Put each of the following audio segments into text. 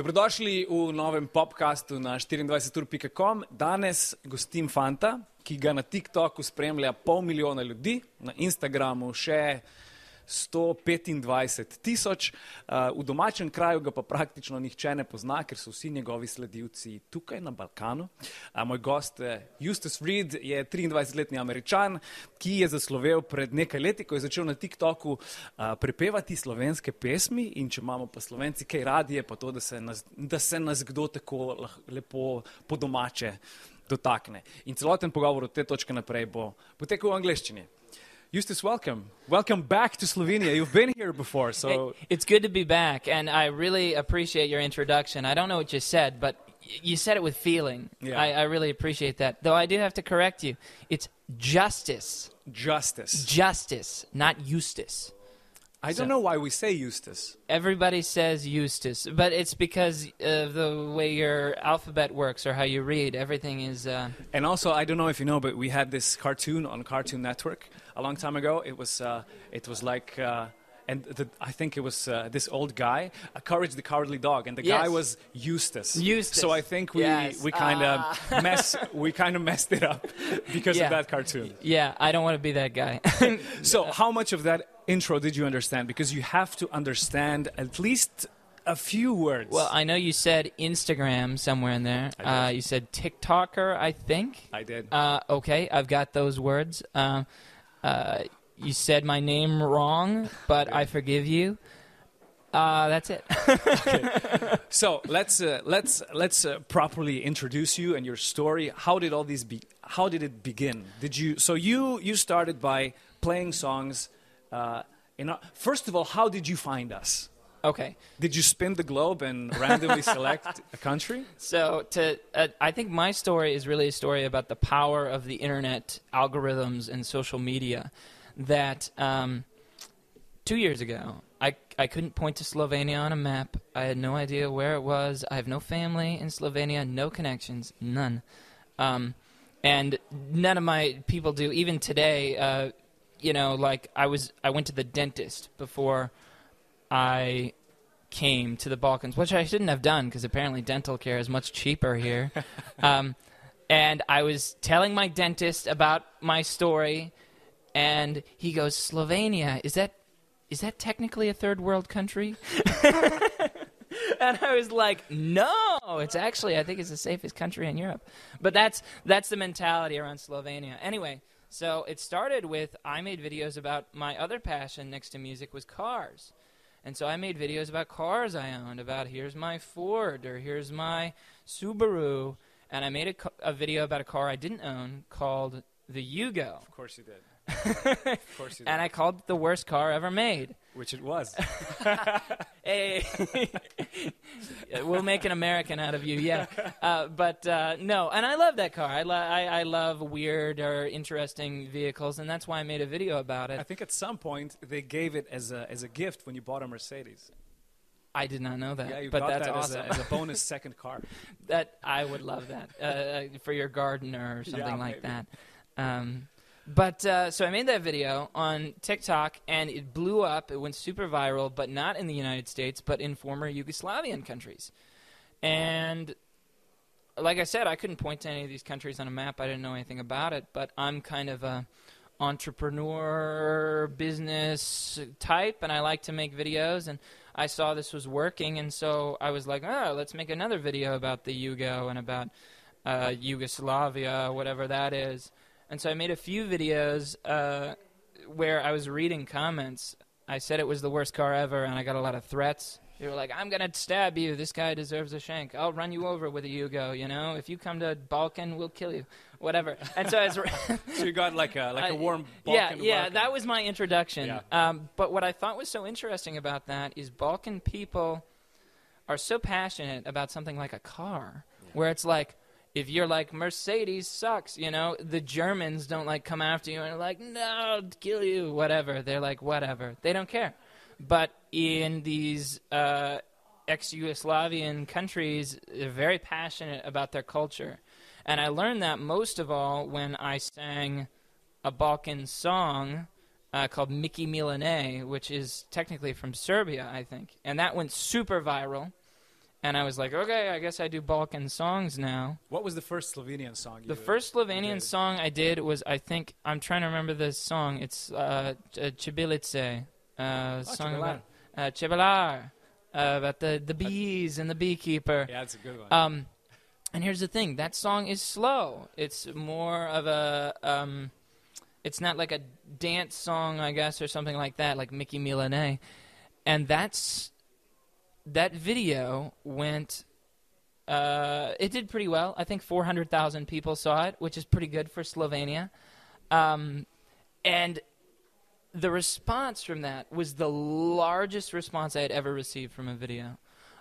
Dobrodošli v novem podkastu na 24.com. Danes gostim fanta, ki ga na TikToku spremlja pol milijona ljudi, na Instagramu še 125 tisoč, uh, v domačem kraju ga pa praktično nihče ne pozna, ker so vsi njegovi sledilci tukaj na Balkanu. Uh, moj gost uh, Justus Reed je 23-letni američan, ki je zaslovel pred nekaj leti, ko je začel na TikToku uh, prepevati slovenske pesmi in če imamo pa slovenci kaj radije, pa to, da se nas, da se nas kdo tako lepo po domače dotakne. In celoten pogovor od te točke naprej bo potekal v angleščini. Eustace, welcome. Welcome back to Slovenia. You've been here before, so. It's good to be back, and I really appreciate your introduction. I don't know what you said, but you said it with feeling. Yeah. I, I really appreciate that. Though I do have to correct you. It's Justus. Justus. Justus, not Eustace. I don't know why we say Eustace. Everybody says Eustace, but it's because of the way your alphabet works or how you read. Everything is. Uh, And also, I don't know if you know, but we had this cartoon on Cartoon Network a long time ago. It was, uh, it was like, uh, and the, I think it was uh, this old guy, uh, Courage the Cowardly Dog, and the guy was Eustace. Eustace. So I think we Yes. we kind of mess we kind of messed it up because Yeah. of that cartoon. yeah, I don't want to be that guy. So how much of that intro did you understand? Because you have to understand at least a few words. well, I know you said Instagram somewhere in there. Uh, you said TikToker, I think. I did. Uh, okay, I've got those words. Um, uh, you said my name wrong, but I forgive you. Uh, that's it. So let's uh, let's let's uh, properly introduce you and your story. How did all these be? How did it begin? Did you? So you you started by playing songs. Uh, in our, first of all, how did you find us? Okay, Did you spin the globe and randomly select a country? so to uh, I think my story is really a story about the power of the internet algorithms and social media. That um, two years ago, I I couldn't point to Slovenia on a map. I had no idea where it was. I have no family in Slovenia, no connections, none. Um, and none of my people do. Even today, uh, you know, like I was, I went to the dentist before I came to the Balkans, which I shouldn't have done because apparently dental care is much cheaper here. um, and I was telling my dentist about my story, and he goes, "Slovenia is that is that technically a third world country?" and I was like, "No, it's actually I think it's the safest country in Europe." But that's that's the mentality around Slovenia. Anyway, so it started with I made videos about my other passion next to music was cars. And so I made videos about cars I owned, about here's my Ford or here's my Subaru. And I made a, co- a video about a car I didn't own called the Yugo. Of course you did. of course you did. And I called it the worst car ever made. Which it was. Hey, we'll make an American out of you, yeah. Uh, but uh, no, and I love that car. I, lo- I, I love weird or interesting vehicles, and that's why I made a video about it. I think at some point they gave it as a as a gift when you bought a Mercedes. I did not know that, Yeah, you but got that's that awesome. as, a, as a bonus second car. That I would love that uh, uh, for your gardener or something Yeah, like maybe. that. Um, but uh, so I made that video on TikTok and it blew up. It went super viral, but not in the United States, but in former Yugoslavian countries. And like I said, I couldn't point to any of these countries on a map. I didn't know anything about it, but I'm kind of a entrepreneur business type and I like to make videos and I saw this was working and so I was like, "Oh, let's make another video about the Yugo and about uh, Yugoslavia, whatever that is." And so I made a few videos uh, where I was reading comments. I said it was the worst car ever and I got a lot of threats. They were like, I'm going to stab you. This guy deserves a shank. I'll run you over with a Yugo, you know? If you come to Balkan, we'll kill you. Whatever. And so I was So you got like a like a warm yeah, Balkan yeah, welcome. that was my introduction. Yeah. Um, but what I thought was so interesting about that is Balkan people are so passionate about something like a car, where it's like, if you're like Mercedes sucks, you know, the Germans don't like come after you and are like, no, I'll kill you, whatever. They're like, whatever. They don't care. But in these uh, ex-Yugoslavian countries, they're very passionate about their culture. And I learned that most of all when I sang a Balkan song uh, called Miki Milane, which is technically from Serbia, I think. And that went super viral. And I was like, okay, I guess I do Balkan songs now. What was the first Slovenian song? The first Slovenian did. song I did was, I think, I'm trying to remember this song. It's uh, Ch- Chibilice, uh, song Čebelar. about uh, Čebelar, uh, about the, the bees and the beekeeper. Yeah, it's a good one. Um, and here's the thing: that song is slow. It's more of a. Um, it's not like a dance song, I guess, or something like that, like Miki Milane. And that's that video went. Uh, it did pretty well. I think 400,000 people saw it, which is pretty good for Slovenia. Um, and the response from that was the largest response I had ever received from a video.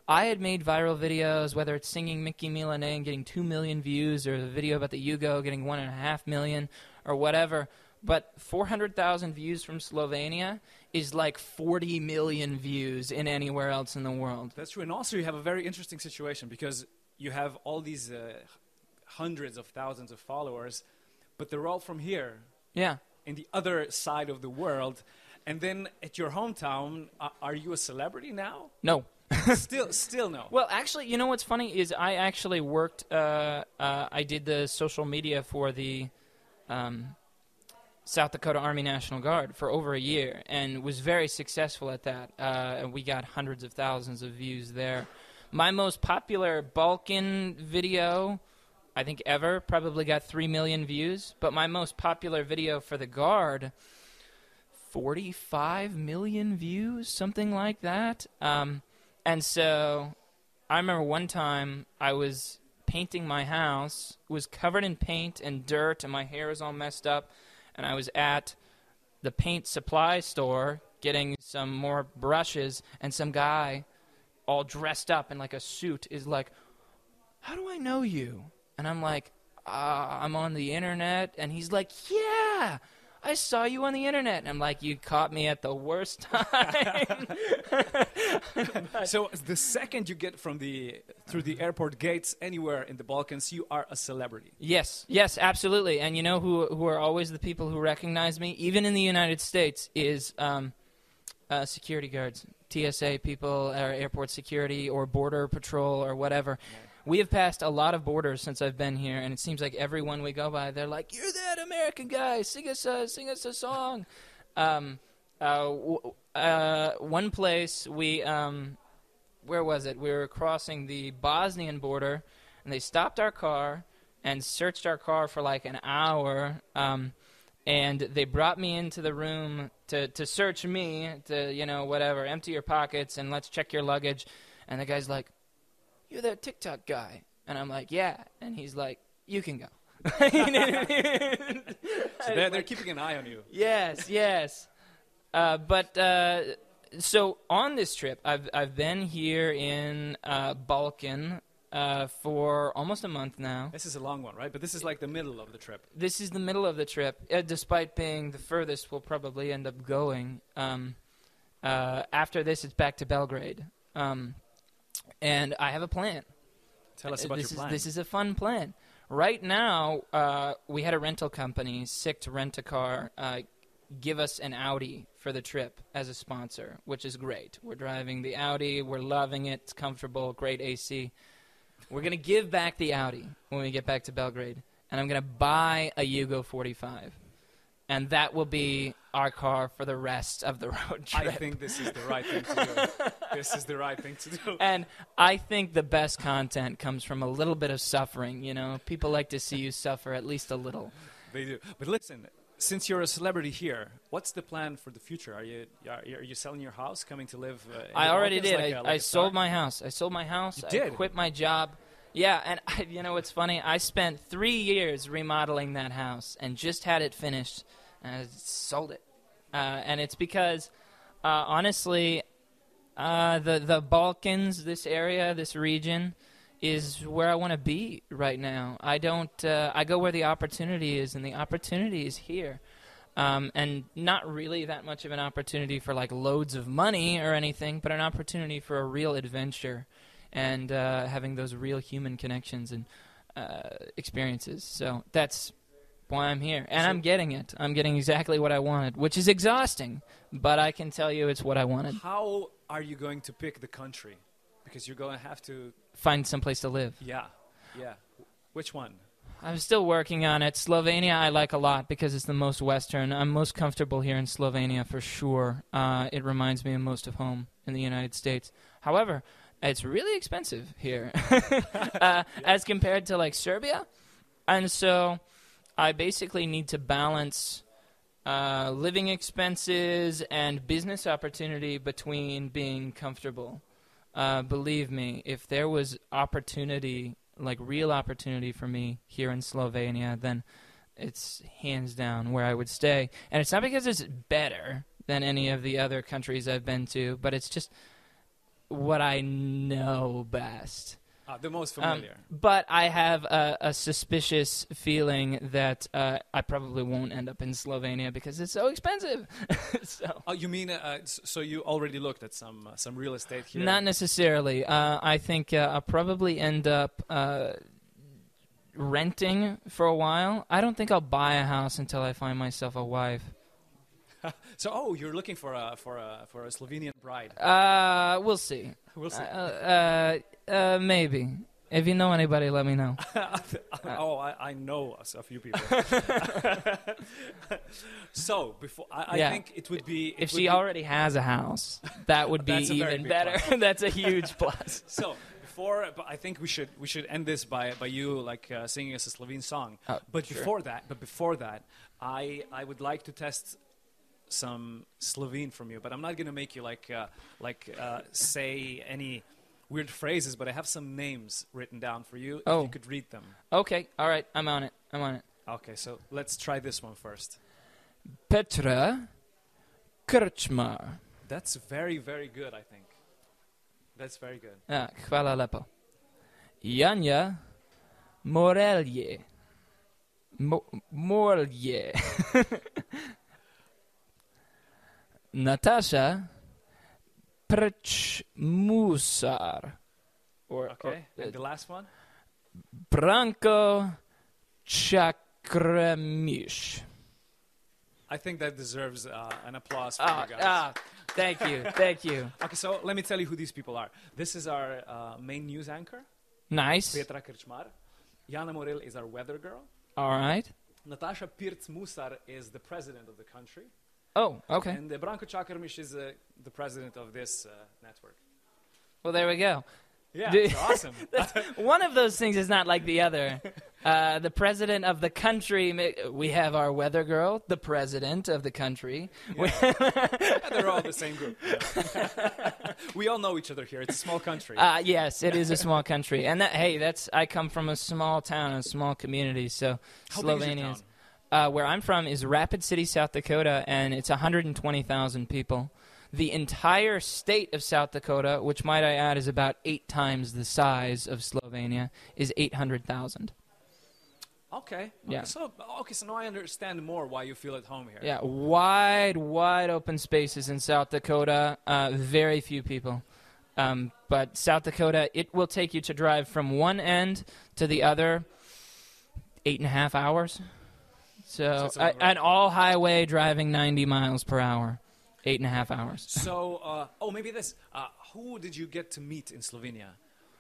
I had made viral videos, whether it's singing Miki Milane and getting 2 million views, or the video about the Yugo getting 1.5 million, or whatever. But 400,000 views from Slovenia is like 40 million views in anywhere else in the world. That's true. And also, you have a very interesting situation because you have all these uh, hundreds of thousands of followers, but they're all from here, Yeah. in the other side of the world. And then at your hometown, uh, are you a celebrity now? No. still, still no. Well, actually, you know what's funny is I actually worked. Uh, uh, I did the social media for the um, South Dakota Army National Guard for over a year, and was very successful at that. Uh, and we got hundreds of thousands of views there. My most popular Balkan video, I think ever, probably got three million views. But my most popular video for the Guard. 45 million views, something like that. Um, and so I remember one time I was painting my house, was covered in paint and dirt, and my hair was all messed up. And I was at the paint supply store getting some more brushes, and some guy, all dressed up in like a suit, is like, How do I know you? And I'm like, uh, I'm on the internet. And he's like, Yeah. I saw you on the internet. And I'm like, you caught me at the worst time. so the second you get from the through the airport gates anywhere in the Balkans, you are a celebrity. Yes, yes, absolutely. And you know who who are always the people who recognize me, even in the United States, is um, uh, security guards, TSA people, or airport security, or border patrol, or whatever. We have passed a lot of borders since I've been here, and it seems like everyone we go by, they're like, "You're that American guy. Sing us a sing us a song." Um, uh, w- uh, one place we um, where was it? We were crossing the Bosnian border, and they stopped our car and searched our car for like an hour. Um, and they brought me into the room to, to search me, to, you know, whatever, empty your pockets and let's check your luggage. And the guy's like, You're that TikTok guy. And I'm like, Yeah. And he's like, You can go. You know I mean? So they're, they're keeping an eye on you. yes, yes. Uh, but uh, so on this trip, I've I've been here in uh, Balkan uh, for almost a month now. This is a long one, right? But this is like the middle of the trip. This is the middle of the trip, uh, despite being the furthest we'll probably end up going. Um, uh, after this, it's back to Belgrade, um, and I have a plan. Tell us Uh, about this your is plan. this is a fun plan. Right now, uh, we had a rental company, Sick to Rent a Car, uh, give us an Audi for the trip as a sponsor, which is great. We're driving the Audi, we're loving it, it's comfortable, great AC. We're gonna give back the Audi when we get back to Belgrade, and I'm gonna buy a Yugo 45, and that will be our car for the rest of the road trip. I think this is the right thing to do. this is the right thing to do. And I think the best content comes from a little bit of suffering. You know, people like to see you suffer at least a little. They do. But listen, since you're a celebrity here, what's the plan for the future? Are you are you, are you selling your house, coming to live? Uh, in I the already did. like I, a- like I sold my house. I sold my house. You I did? quit my job. Yeah, and I, you know what's funny? I spent three years remodeling that house and just had it finished, and I sold it. Uh, and it's because, uh, honestly, uh, the the Balkans, this area, this region, is where I want to be right now. I don't. Uh, I go where the opportunity is, and the opportunity is here. Um, and not really that much of an opportunity for like loads of money or anything, but an opportunity for a real adventure and uh, having those real human connections and uh, experiences. So that's why I'm here, and So- I'm getting it. I'm getting exactly what I wanted, which is exhausting, but I can tell you it's what I wanted. How are you going to pick the country? because you're going to have to. find some place to live. Yeah, yeah. Which one? I'm still working on it. Slovenia I like a lot because it's the most Western. I'm most comfortable here in Slovenia for sure. Uh, it reminds me of most of home in the United States. However, it's really expensive here uh, as compared to like Serbia, and so I basically need to balance uh, living expenses and business opportunity between being comfortable. Uh, believe me, if there was opportunity, like real opportunity for me here in Slovenia, then it's hands down where I would stay. And it's not because it's better than any of the other countries I've been to, but it's just what I know best. Uh, the most Um, familiar. but I have a, a suspicious feeling that uh, I probably won't end up in Slovenia because it's so expensive. so. oh, you mean uh, so you already looked at some uh, some real estate here? Not necessarily. Uh, I think uh, I'll probably end up uh, renting for a while. I don't think I'll buy a house until I find myself a wife. So oh, you're looking for a for a for a Slovenian bride. Uh, we'll see. We'll see. Uh, uh, uh, maybe. If you know anybody, let me know. oh, I, I know a few people. so before I, I Yeah. think it would be it If would she be- already has a house, that would be That's a very even better. That's a huge plus. So before, but I think we should we should end this by by you like uh, singing us a Slovene song. Oh, but sure. before that, but before that, I I would like to test some Slovene from you. But I'm not gonna make you like uh, like uh, say any weird phrases. But I have some names written down for you. If Oh. you could read them. Okay, all right, I'm on it. I'm on it. Okay, so let's try this one first. Petra Krčmar. That's very very good. I think. That's very good. Ah, hvala lepo. Janja Morelje. Mo Morelje. Natasha Prčmusar. Or, Okay, or, and the last one. Branko Chakramish. I think that deserves uh, an applause for Ah, you guys. ah, thank you, thank you. Okay, so let me tell you who these people are. This is our uh, main news anchor, Nice. Petra Krčmar. Jana Morelj is our weather girl. All right. Natasha Pirc Musar is the president of the country. Oh, okay. And uh, Branko Čakarmiš is uh, the president of this uh, network. Well, there we go. Yeah, it's awesome. One of those things is not like the other. Uh, the president of the country, we have our weather girl, the president of the country. Yeah, they're all the same group. we all know each other here. It's a small country. Uh, yes, it is a small country, and that hey, that's I come from a small town, a small community, so How big is your Slovenia. Uh, where I'm from is Rapid City, South Dakota, and it's 120,000 people. The entire state of South Dakota, which might I add is about eight times the size of Slovenia, is 800,000. Okay. okay. Yeah. So okay, so now I understand more why you feel at home here. Yeah, wide, wide open spaces in South Dakota. Uh, very few people. Um, but South Dakota, it will take you to drive from one end to the other eight and a half hours. So, uh, an all highway driving 90 miles per hour, eight and a half hours. So, uh, oh, maybe this. Uh, who did you get to meet in Slovenia?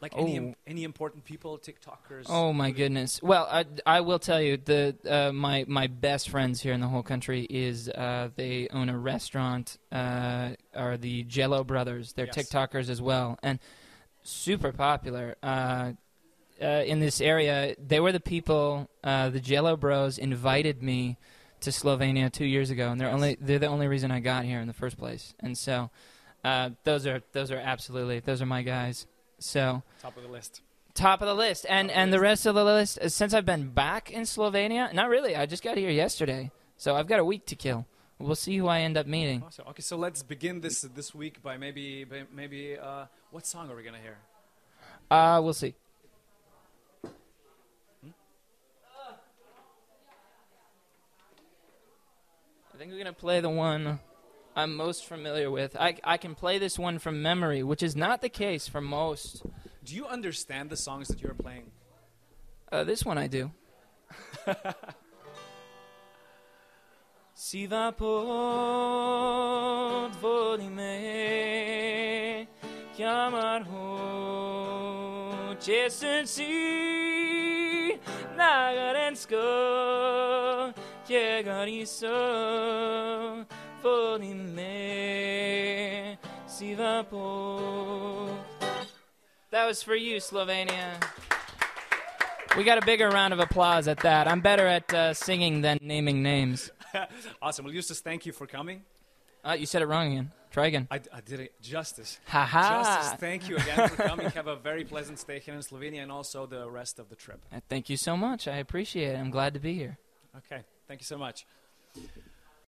Like any Oh. any important people, TikTokers? Oh my goodness! Well, I, I will tell you the uh, my my best friends here in the whole country is uh, they own a restaurant. Uh, are the Jello Brothers? They're Yes. TikTokers as well, and super popular uh, in this area. They were the people. Uh, the Jello Bros invited me to Slovenia two years ago, and they're Yes. only they're the only reason I got here in the first place. And so, uh, those are those are absolutely those are my guys. So Top of the list. top of the list and Top of the and the rest of the list uh, since i've been back in slovenia not really i just got here yesterday so i've got a week to kill we'll see who i end up meeting Awesome. Okay, so let's begin this this week by maybe by maybe uh, what song are we gonna hear? uh we'll see think we're gonna play the one i'm most familiar with i, I can play this one from memory which is not the case for most Do you understand the songs that you're playing? Uh, this one I do. Siva pod vodi me, chiamar ho chesen si nagarensko llegariso volime si va That was for you, Slovenia. We got a bigger round of applause at that. I'm better at uh, singing than naming names. awesome. Well, Eustace, thank you for coming. Uh, you said it wrong again. Try again. I, I did it justice. Ha ha. Justus, thank you again for coming. Have a very pleasant stay here in Slovenia and also the rest of the trip. Uh, Thank you so much. I appreciate it. I'm glad to be here. Okay, thank you so much.